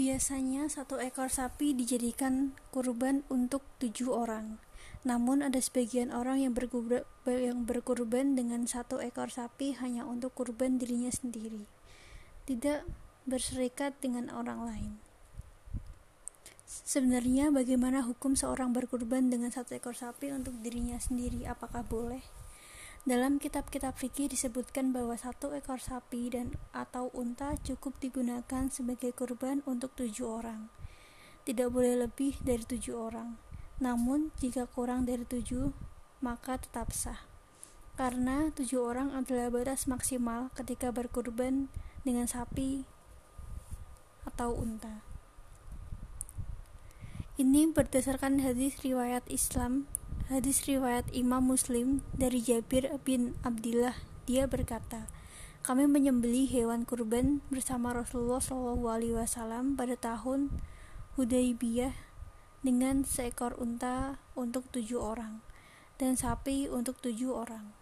Biasanya satu ekor sapi dijadikan kurban untuk tujuh orang. Namun ada sebagian orang yang berkurban, dengan satu ekor sapi hanya untuk kurban dirinya sendiri, tidak berserikat dengan orang lain. Sebenarnya bagaimana hukum seorang berkurban dengan satu ekor sapi untuk dirinya sendiri? Apakah boleh? Dalam kitab-kitab fikih disebutkan bahwa satu ekor sapi dan atau unta cukup digunakan sebagai kurban untuk tujuh orang. Tidak boleh lebih dari tujuh orang. Namun, jika kurang dari tujuh, maka tetap sah. Karena tujuh orang adalah batas maksimal ketika berkurban dengan sapi atau unta. Ini berdasarkan hadis riwayat Islam Hadis riwayat Imam Muslim dari Jabir bin Abdullah, dia berkata, kami menyembeli hewan kurban bersama Rasulullah SAW pada tahun Hudaybiyah dengan seekor unta untuk tujuh orang dan sapi untuk tujuh orang.